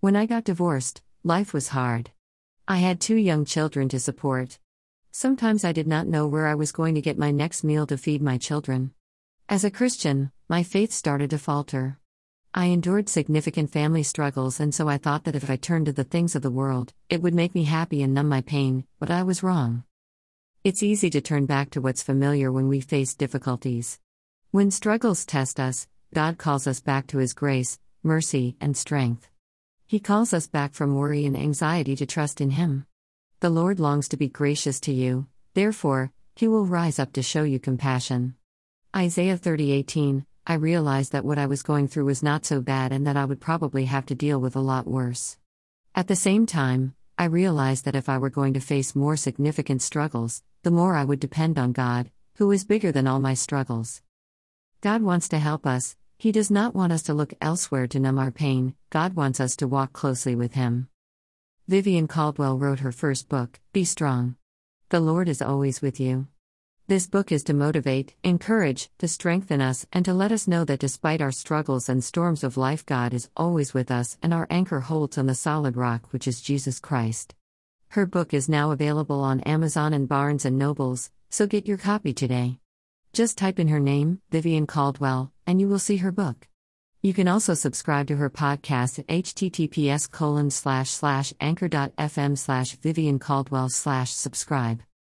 When I got divorced, life was hard. I had two young children to support. Sometimes I did not know where I was going to get my next meal to feed my children. As a Christian, my faith started to falter. I endured significant family struggles, and so I thought that if I turned to the things of the world, it would make me happy and numb my pain, but I was wrong. It's easy to turn back to what's familiar when we face difficulties. When struggles test us, God calls us back to His grace, mercy, and strength. He calls us back from worry and anxiety to trust in Him. The Lord longs to be gracious to you, therefore, He will rise up to show you compassion. Isaiah 30:18 I realized that what I was going through was not so bad and that I would probably have to deal with a lot worse. At the same time, I realized that if I were going to face more significant struggles, the more I would depend on God, who is bigger than all my struggles. God wants to help us, He does not want us to look elsewhere to numb our pain, God wants us to walk closely with Him. Vivienne Caldwell wrote her first book, Be Strong. The Lord is always with you. This book is to motivate, encourage, to strengthen us, and to let us know that despite our struggles and storms of life, God is always with us and our anchor holds on the solid rock, which is Jesus Christ. Her book is now available on Amazon and Barnes and Nobles, so get your copy today. Just type in her name, Vivienne Caldwell, and you will see her book. You can also subscribe to her podcast at https colon slash slash anchor.fm slash Vivienne Caldwell slash subscribe.